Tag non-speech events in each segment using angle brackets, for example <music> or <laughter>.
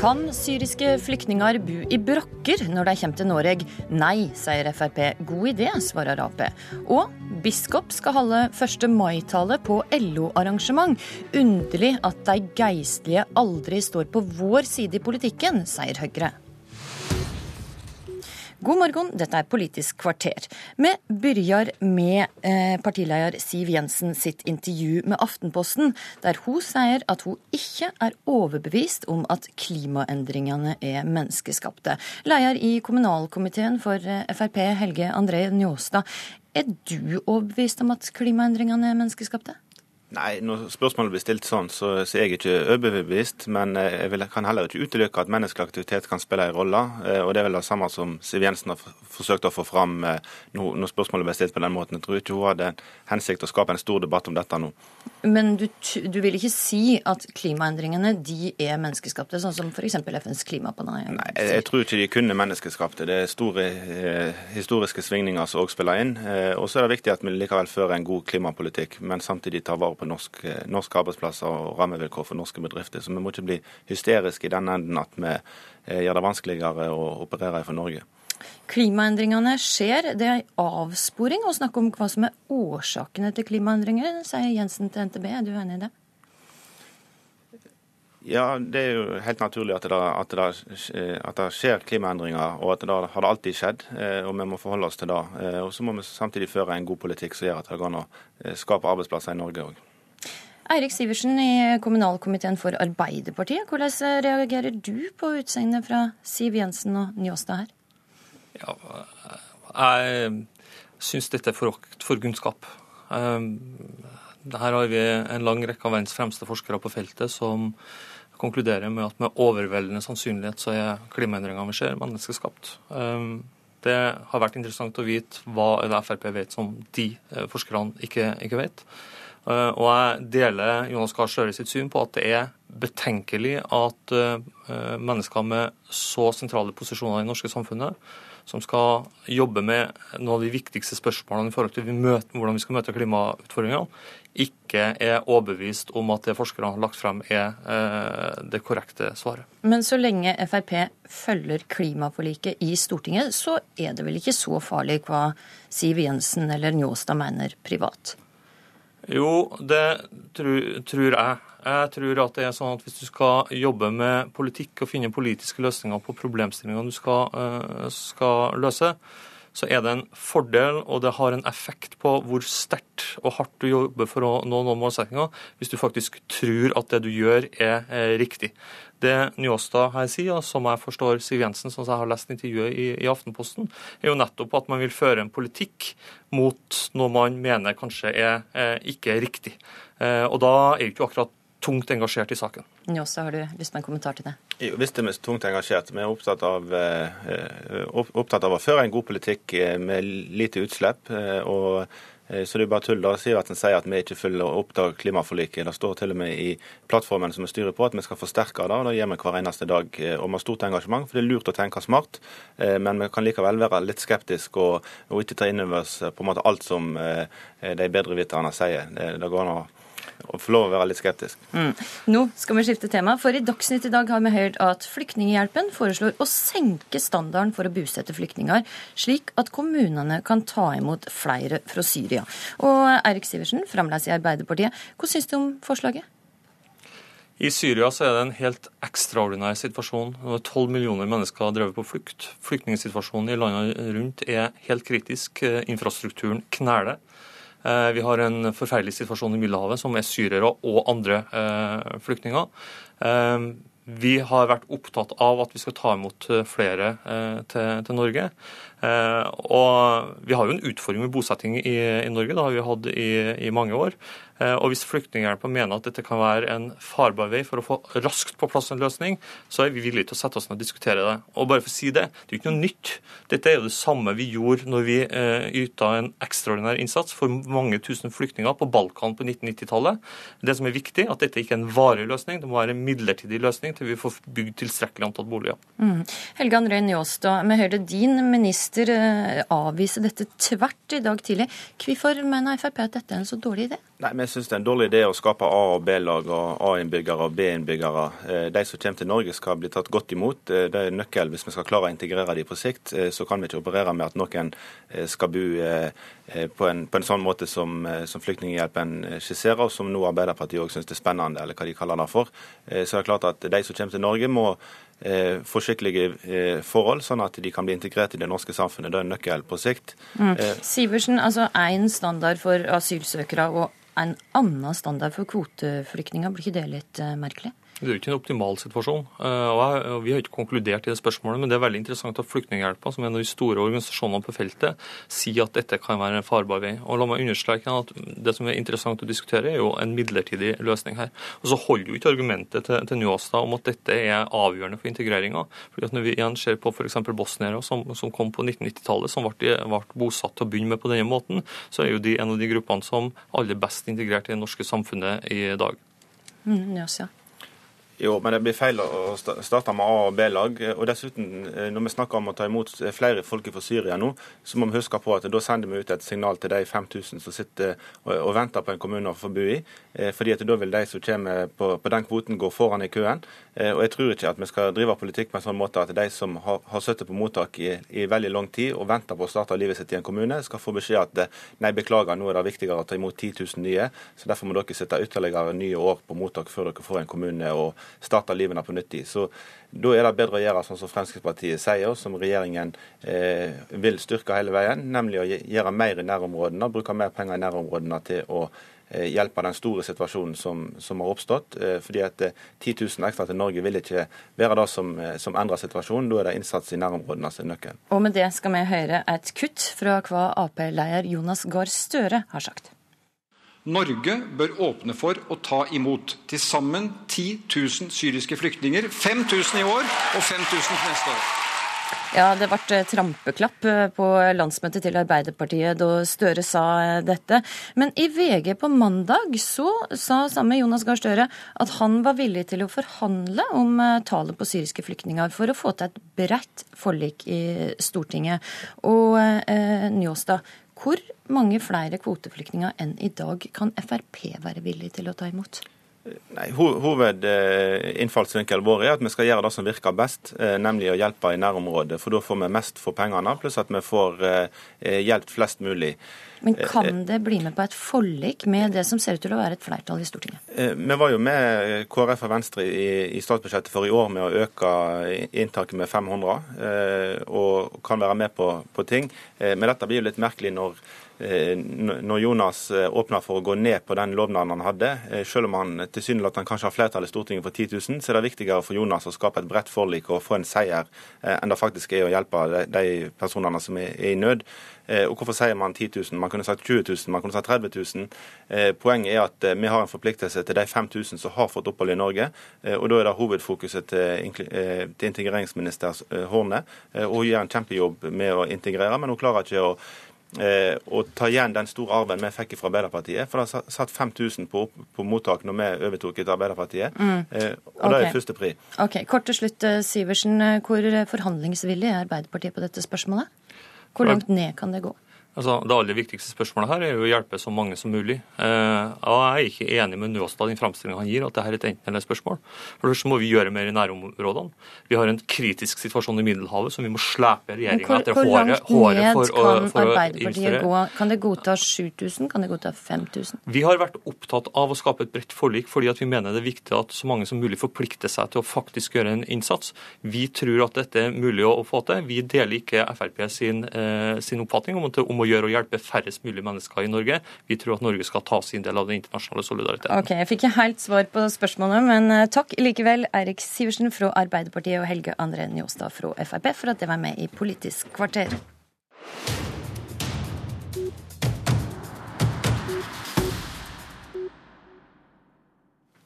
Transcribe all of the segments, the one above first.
Kan syriske flyktninger bo i brakker når de kommer til Norge? Nei, sier Frp. God idé, svarer Ap. Og biskop skal holde 1. mai-tale på LO-arrangement. Underlig at de geistlige aldri står på vår side i politikken, sier Høyre. God morgen, dette er Politisk kvarter. Vi begynner med eh, partileder Siv Jensen sitt intervju med Aftenposten, der hun sier at hun ikke er overbevist om at klimaendringene er menneskeskapte. Leder i kommunalkomiteen for eh, Frp, Helge André Njåstad. Er du overbevist om at klimaendringene er menneskeskapte? Nei, når spørsmålet blir stilt sånn, så, så er jeg ikke overbevist. Men eh, jeg vil, kan heller ikke utelukke at menneskelig aktivitet kan spille en rolle. Eh, og det er vel det samme som Siv Jensen har forsøkt å få fram eh, når spørsmålet ble stilt på den måten. Jeg tror ikke hun hadde hensikt å skape en stor debatt om dette nå. Men du, du vil ikke si at klimaendringene de er menneskeskapte, sånn som f.eks. FNs klimapanel Nei, jeg, jeg, tror ikke de kun er menneskeskapte. Det er store eh, historiske svingninger som òg spiller inn. Eh, og så er det viktig at vi likevel fører en god klimapolitikk, men samtidig tar vare på norsk, eh, norske arbeidsplasser og rammevilkår for norske bedrifter. Så vi må ikke bli hysteriske i den enden at vi eh, gjør det vanskeligere å operere for Norge. Klimaendringene skjer. Det er avsporing å snakke om hva som er årsakene til klimaendringer, sier Jensen til NTB. Er du enig i det? Ja, det er jo helt naturlig at det, at det, at det skjer klimaendringer, og at det har det alltid skjedd. Eh, og Vi må forholde oss til det. Og Så må vi samtidig føre en god politikk som gjør at det går an å skape arbeidsplasser i Norge òg. Eirik Sivertsen i kommunalkomiteen for Arbeiderpartiet. Hvordan reagerer du på utsegnet fra Siv Jensen og Njåstad her? Ja, jeg syns dette er forakt for kunnskap. Ehm, her har vi en lang rekke av verdens fremste forskere på feltet som konkluderer med at med overveldende sannsynlighet så er klimaendringene vi ser, menneskeskapt. Ehm, det har vært interessant å vite hva Frp vet som de eh, forskerne ikke, ikke vet. Eh, og jeg deler Jonas Gahr Støre sitt syn på at det er betenkelig at eh, mennesker med så sentrale posisjoner i det norske samfunnet, som skal jobbe med noen av de viktigste spørsmålene i forhold til hvordan vi skal møte klimautfordringene, ikke er overbevist om at det forskerne har lagt frem er eh, det korrekte svaret. Men så lenge Frp følger klimaforliket i Stortinget, så er det vel ikke så farlig hva Siv Jensen eller Njåstad mener privat? Jo, det tror, tror jeg. Jeg tror at det er sånn at Hvis du skal jobbe med politikk og finne politiske løsninger på problemstillingene du skal, eh, skal løse, så er det en fordel, og det har en effekt på hvor sterkt og hardt du jobber for å nå noen målsettinger, hvis du faktisk tror at det du gjør, er, er riktig. Det Njåstad her sier, og som jeg forstår Siv Jensen, som jeg har lest intervjuet i, i, Aftenposten, er jo nettopp at man vil føre en politikk mot noe man mener kanskje er, er ikke er riktig. Eh, og da er det ikke akkurat tungt engasjert i saken. Njåstad, har du lyst på en kommentar til det? Jo, visst er vi tungt engasjert. Vi er opptatt av, eh, opptatt av, å føre en god politikk eh, med lite utslipp. Eh, og så det er bare tull da Sivertsen sier at vi ikke følger opp da klimaforliket. Det står til og med i plattformen som vi styrer på at vi skal forsterke det. og Det gjør vi hver eneste dag. Og vi har stort engasjement, for det er lurt å tenke smart. Men vi kan likevel være litt skeptiske og, og ikke ta inn over oss på en måte alt som de bedreviterne sier. Det, det går an å og få lov å være litt skeptisk. Mm. Nå skal vi skifte tema, for i Dagsnytt i dag har vi hørt at Flyktninghjelpen foreslår å senke standarden for å bosette flyktninger, slik at kommunene kan ta imot flere fra Syria. Og Eirik Sivertsen, fremdeles i Arbeiderpartiet, hva syns du om forslaget? I Syria så er det en helt ekstraordinær situasjon. 12 millioner mennesker har drevet på flukt. Flyktningsituasjonen i landene rundt er helt kritisk. Infrastrukturen kneler. Eh, vi har en forferdelig situasjon i Middelhavet, som er syrere og andre eh, flyktninger. Eh, vi har vært opptatt av at vi skal ta imot flere til, til Norge. Og vi har jo en utfordring med bosetting i, i Norge, det har vi hatt i, i mange år. Eh, og Hvis Flyktninghjelpen mener at dette kan være en farbar vei for å få raskt på plass en løsning, så er vi villige til å sette oss ned og diskutere det. Og bare for å si Det det er ikke noe nytt. Dette er jo det samme vi gjorde når vi eh, yta en ekstraordinær innsats for mange tusen flyktninger på Balkan på 1990-tallet. Det som er viktig, at dette ikke er en varig løsning, det må være en midlertidig løsning til vi får bygd tilstrekkelig antall boliger. Mm. Helge André Njåstad, vi hørte din minister minister avvise dette tvert i dag tidlig. Hvorfor mener Frp at dette er en så dårlig idé? Nei, Vi syns det er en dårlig idé å skape A- og B-lag og A-innbyggere og B-innbyggere. De som kommer til Norge skal bli tatt godt imot. Det er nøkkel hvis vi skal klare å integrere dem på sikt. Så kan vi ikke operere med at noen skal bo på en, på en sånn måte som, som Flyktninghjelpen skisserer, og som nå Arbeiderpartiet òg syns er spennende, eller hva de kaller det for. Så det er klart at de som kommer til Norge må eh, få skikkelige eh, forhold, sånn at de kan bli integrert i det norske samfunnet. Det er en nøkkel på sikt. Mm. Eh, Sivertsen, altså én standard for asylsøkere og en annen standard for kvoteflyktninger, blir ikke det litt eh, merkelig? Det er jo ikke en optimal situasjon. Eh, og Vi har ikke konkludert i det spørsmålet, men det er veldig interessant at Flyktninghjelpen, som er en av de store organisasjonene på feltet, sier at dette kan være en farbar vei. Og la meg understreke at Det som er interessant å diskutere, er jo en midlertidig løsning her. Og Så holder jo ikke argumentet til, til Njåstad om at dette er avgjørende for integreringa. Når vi igjen ser på f.eks. bosniere som, som, kom på 1990-tallet, som ble, ble, bosatt til å begynne med på denne måten, så er jo de en av de gruppene som aller best integrert i det norske samfunnet i dag. Mm, yes, ja. Jo, men det blir feil å starte med A- og B-lag. Og dessuten, eh, når vi snakker om å ta imot flere folk fra Syria nå, så må vi huske på at da sender vi ut et signal til de 5000 som sitter og venter på en kommune å få bo i. Eh, fordi at da vil de som kommer på, den kvoten, gå foran i køen. Eh, og jeg tror ikke at vi skal drive politikk på en sånn måte at de som har, har sittet på mottak i, i, veldig lang tid og venter på å starte livet sitt i en kommune, skal få beskjed at nei, beklager, nå er det viktigere å ta imot 10 000 nye, så derfor må dere sitte ytterligere nye år på mottak før dere får en kommune. og starte livene på nytt i. Så Da er det bedre å gjøre sånn som Fremskrittspartiet sier, som regjeringen eh, vil styrke hele veien, nemlig å gjøre mer i nærområdene, bruke mer penger i nærområdene til å eh, hjelpe den store situasjonen som, som har oppstått. Eh, fordi at 10 eh, 000 ekstra til Norge vil ikke være det som, som endrer situasjonen. Da er det innsats i nærområdene som er nøkkelen. Og med det skal vi høre et kutt fra hva Ap-leder Jonas Gahr Støre har sagt. Norge bør åpne for å ta imot til sammen 10 000 syriske flyktninger. 5000 i år og 5000 neste år. Ja, det ble eh, trampeklapp eh, på landsmøtet til Arbeiderpartiet da Støre sa eh, dette. Men i VG på mandag så sa samme Jonas Gahr Støre at han var villig til å forhandle om tallet på syriske flyktninger for å få til et bredt forlik i Stortinget. Og eh, Njåstad, hvor mange flere kvoteflyktninger enn i dag kan Frp være villig til å ta imot? Nei, Hovedinnfallsvinkelen vår er at vi skal gjøre det som virker best, eh, nemlig å hjelpe i nærområdet. For da får vi mest for pengene, pluss at vi får eh, hjulpet flest mulig. Men kan det bli med på et forlik med det som ser ut til å være et flertall i Stortinget? Vi var jo med KrF og Venstre i, statsbudsjettet for i år med å øke inntaket med 500, og kan være med på, på ting. Men dette blir jo litt merkelig når Eh, når Jonas åpner åpna for å gå ned på den lovnaden han hadde, eh, selv om han tilsynelatende kanskje har flertall i Stortinget for 10 000, så er det viktigere for Jonas å skape et bredt forlik og få en seier enn det faktisk er å hjelpe de personene som er i nød. Og Hvorfor sier man 10 000? Man kunne sagt 20 000, man kunne sagt 30 000. Poenget er at vi har en forpliktelse til de 5000 som har fått opphold i Norge. og Da er det hovedfokuset til integreringsminister Horne. Hun gjør en kjempejobb med å integrere, men hun klarer ikke å og ta igjen den store arven vi fikk fra Arbeiderpartiet. For det satt 5000 på, på mottak når vi overtok etter Arbeiderpartiet. Mm. Eh, og okay. det er første pri. Ok, Kort til slutt, eh, Sivertsen. Hvor forhandlingsvillig er Arbeiderpartiet på dette spørsmålet? Hvor langt ned kan det gå? Altså, det aller viktigste spørsmålet her er jo å hjelpe så mange som mulig. Eh, og Jeg er ikke enig med Njåstad i den framstillinga han gir, at dette er et enten-eller-spørsmål. For først må vi gjøre mer i nærområdene. Vi har en kritisk situasjon i Middelhavet som vi må slepe regjeringa etter håret, håret for, å, for å innføre. Gå? Kan det godta 7000? Kan det godta 5000? Vi har vært opptatt av å skape et bredt forlik fordi at vi mener det er viktig at så mange som mulig forplikter seg til å faktisk gjøre en innsats. Vi tror at dette er mulig å få til. Vi deler ikke Frp sin, eh, sin oppfatning om, om å gjøre å hjelpe færrest mulig mennesker i Norge. Vi tror at Norge skal ta sin del av den internasjonale solidariteten. Ok, Jeg fikk ikke helt svar på spørsmålet, men eh, takk likevel, Eirik Sivertsen fra Arbeiderpartiet og Helge André Njåstad fra Frp for at det var med i Politisk kvarter.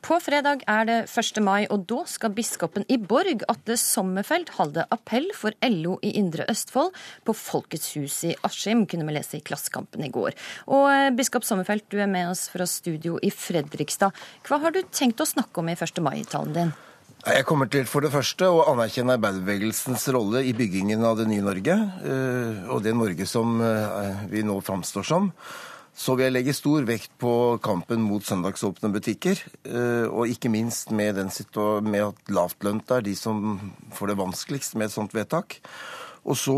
På fredag er det 1. mai, og da skal biskopen i Borg, Atle Sommerfeld, holde appell for LO i Indre Østfold på Folkets hus i Askim, kunne vi lese i Klassekampen i går. Og eh, biskop Sommerfeld, du er med oss fra studio i Fredrikstad. Hva har du tenkt å snakke om i 1. mai-talen din? Jeg kommer til for det første å anerkjenne arbeiderbevegelsens rolle i byggingen av det nye Norge, eh, og det Norge som eh, vi nå framstår som. Så vil jeg legge stor vekt på kampen mot søndagsåpne butikker. Eh, og ikke minst med, med at lavtlønte er de som får det vanskeligst med et sånt vedtak. Og så,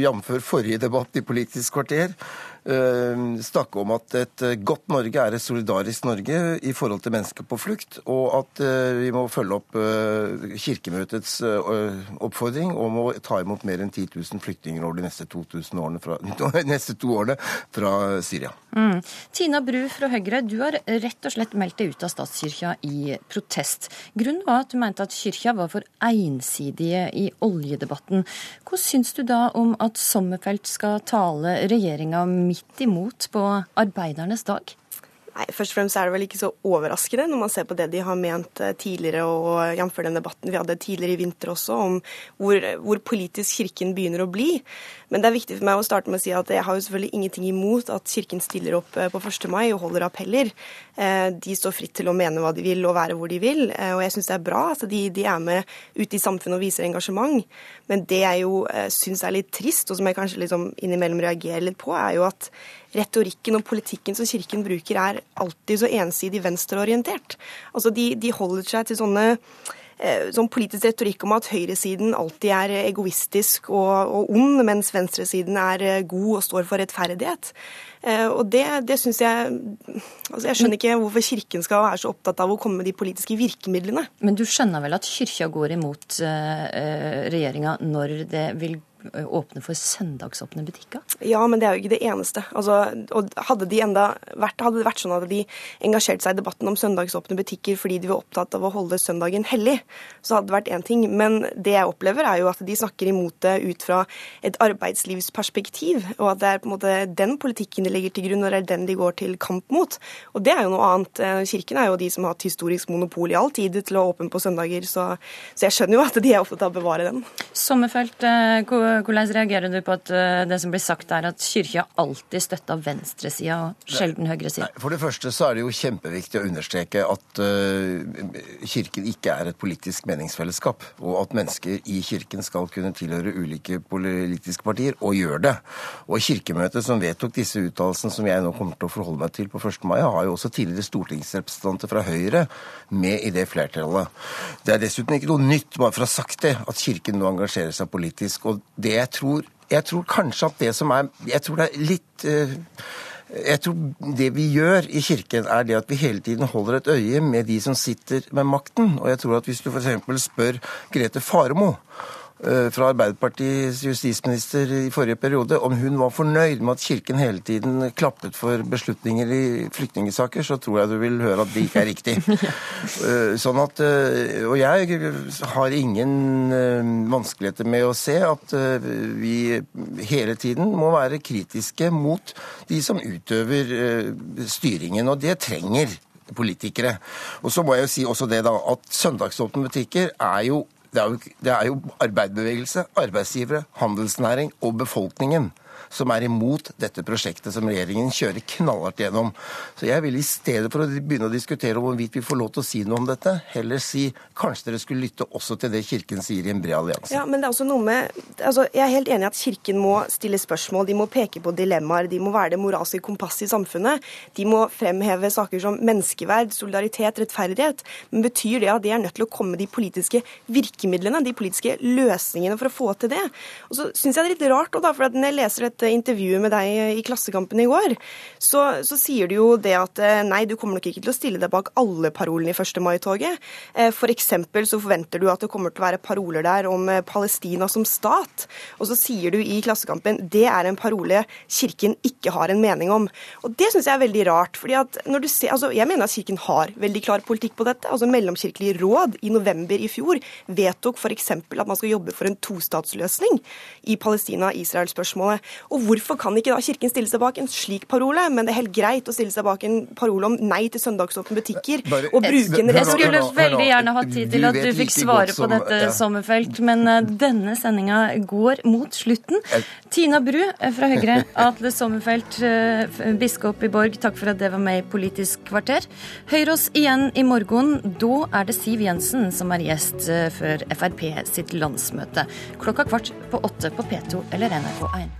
jf. forrige debatt i Politisk kvarter, Eh, snakke om at et eh, godt Norge er et solidarisk Norge i forhold til mennesker på flukt, og at eh, vi må følge opp Kirkemøtets oppfordring om å ta imot mer enn 10 000 flyktninger over de neste, årene fra, <laughs> neste to årene fra Syria. Mm. Tina Bru fra Høyre, du har rett og slett meldt deg ut av statskirka i protest. Grunnen var at du mente at kirka var for ensidige i oljedebatten. Hva syns du da om at Sommerfelt skal tale regjeringa midt imot på arbeidernes dag? Nei, Først og fremst er det vel ikke så overraskende når man ser på det de har ment eh, tidligere, og jf. den debatten vi hadde tidligere i vinter også, om hvor, hvor, politisk Kirken begynner å bli. Men det er viktig for meg å starte med å si at jeg har jo selvfølgelig ingenting imot at Kirken stiller opp eh, på 1. mai og holder appeller. Eh, de står fritt til å mene hva de vil og være hvor de vil, og jeg syns det er bra at de, de, er med ute i samfunnet og viser engasjement. Men det jeg jo syns er litt trist, og som jeg kanskje liksom innimellom reagerer litt på, er jo at retorikken og politikken som Kirken bruker, er alltid så ensidig venstreorientert. Altså, de, de holder seg til sånne eh, sånn politisk retorikk om at høyresiden alltid er egoistisk og, og, ond, mens venstresiden er eh, god og står for rettferdighet. Eh, og det, det syns jeg altså Jeg skjønner ikke hvorfor Kirken skal være så opptatt av å komme med de politiske virkemidlene. Men du skjønner vel at Kyrkja går imot regjeringa når det vil åpne for søndagsåpne butikker? Ja, men det er jo ikke det eneste. Altså, og hadde, de enda vært, hadde det vært sånn at de engasjerte seg i debatten om søndagsåpne butikker fordi de var opptatt av å holde søndagen hellig, så hadde det vært én ting. Men det jeg opplever, er jo at de snakker imot det ut fra et arbeidslivsperspektiv, og at det er på en måte den politikken de legger til grunn, og det er den de går til kamp mot. Og det er jo noe annet. Eh, Kirken er jo de som har hatt historisk monopol i all tid til å åpne på søndager, så, så jeg skjønner jo at de er opptatt av å bevare den. Sommerfelt, hvor hvordan reagerer du på at eh, det som blir sagt er at kyrkja alltid støtta venstresida og sjelden høyresida? For det første så er det jo kjempeviktig å understreke at uh, Kirken ikke er et politisk meningsfellesskap, og at mennesker i Kirken skal kunne tilhøre ulike politiske partier, og gjør det. Og Kirkemøtet som vedtok disse uttalelsene som jeg nå kommer til å forholde meg til på 1. mai, har jo også tidligere stortingsrepresentanter fra Høyre med i det flertallet. Det er dessuten ikke noe nytt, bare for å ha sagt det, at Kirken nå engasjerer seg politisk. og det jeg tror, jeg tror kanskje at det som er Jeg tror det er litt uh, jeg tror det vi gjør i Kirken, er det at vi hele tiden holder et øye med de som sitter med makten. Og jeg tror at hvis du f.eks. spør Grete Faremo Eh, fra Arbeiderpartiets justisminister i forrige periode om hun var fornøyd med at Kirken hele tiden klappet for beslutninger i flyktningsaker, så tror jeg du vil høre at det ikke er riktig. <laughs> Eh, sånn at, eh, Og jeg har ingen vanskeligheter med å se at vi hele tiden må være kritiske mot de som utøver styringen, og det trenger politikere. Og så må jeg jo si også det da, at søndagsåpne butikker er jo det er, jo, det er jo arbeiderbevegelse, arbeidsgivere, handelsnæring og befolkningen som er imot dette prosjektet som regjeringen kjører knallhardt gjennom. Så jeg vil i stedet for å begynne å diskutere om hvorvidt vi får lov til å si noe om dette, heller si kanskje dere skulle lytte også til det Kirken sier i en bred allianse. Ja, men det er også noe med, altså, Jeg er helt enig i at Kirken må stille spørsmål, de må peke på dilemmaer, de må være det moralske kompasset i samfunnet. De må fremheve saker som menneskeverd, solidaritet, rettferdighet. Men betyr det at de er nødt til å komme de politiske virkemidlene, de politiske løsningene for å få til det? Og så syns jeg det er litt rart, da, for når jeg leser et intervjuet med deg i Klassekampen i går, så, så, sier du jo det at eh, nei, du kommer nok ikke til å stille deg bak alle parolene i 1. mai-toget. For eksempel så forventer du at det kommer til å være paroler der om eh, Palestina som stat. Og så sier du i Klassekampen det er en parole Kirken ikke har en mening om. Og det syns jeg er veldig rart. fordi at når du ser, altså Jeg mener at Kirken har veldig klar politikk på dette. altså Mellomkirkelig råd i november i fjor vedtok f.eks. at man skal jobbe for en tostatsløsning i Palestina-Israel-spørsmålet. Og hvorfor kan ikke da Kirken stille seg bak en slik parole? Men det er helt greit å stille seg bak en parole om nei til søndagsåpne butikker. Bare- og bruke en Jeg skulle veldig gjerne hatt tid til at du fikk svare på dette, ja. Sommerfelt, men eh, <laughs> denne sendinga går mot slutten. Tina Bru eh, fra Høyre, <laughs> Atle Sommerfelt, eh, biskop i Borg, takk for at det var med i Politisk kvarter. Hør oss igjen i morgen. Da er det Siv Jensen som er gjest før Frp sitt landsmøte. Klokka kvart på åtte på P2 eller NRK1.